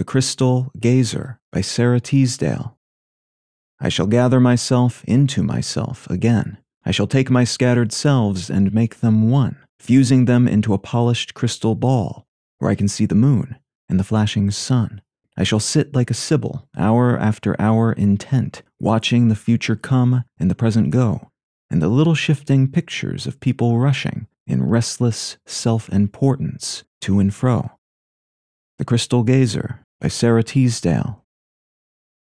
The Crystal Gazer by Sara Teasdale. I shall gather myself into myself again. I shall take my scattered selves and make them one, fusing them into a polished crystal ball, where I can see the moon and the flashing sun. I shall sit like a sibyl, hour after hour intent, watching the future come and the present go, and the little shifting pictures of people rushing in restless self importance to and fro. The Crystal Gazer by Sara Teasdale.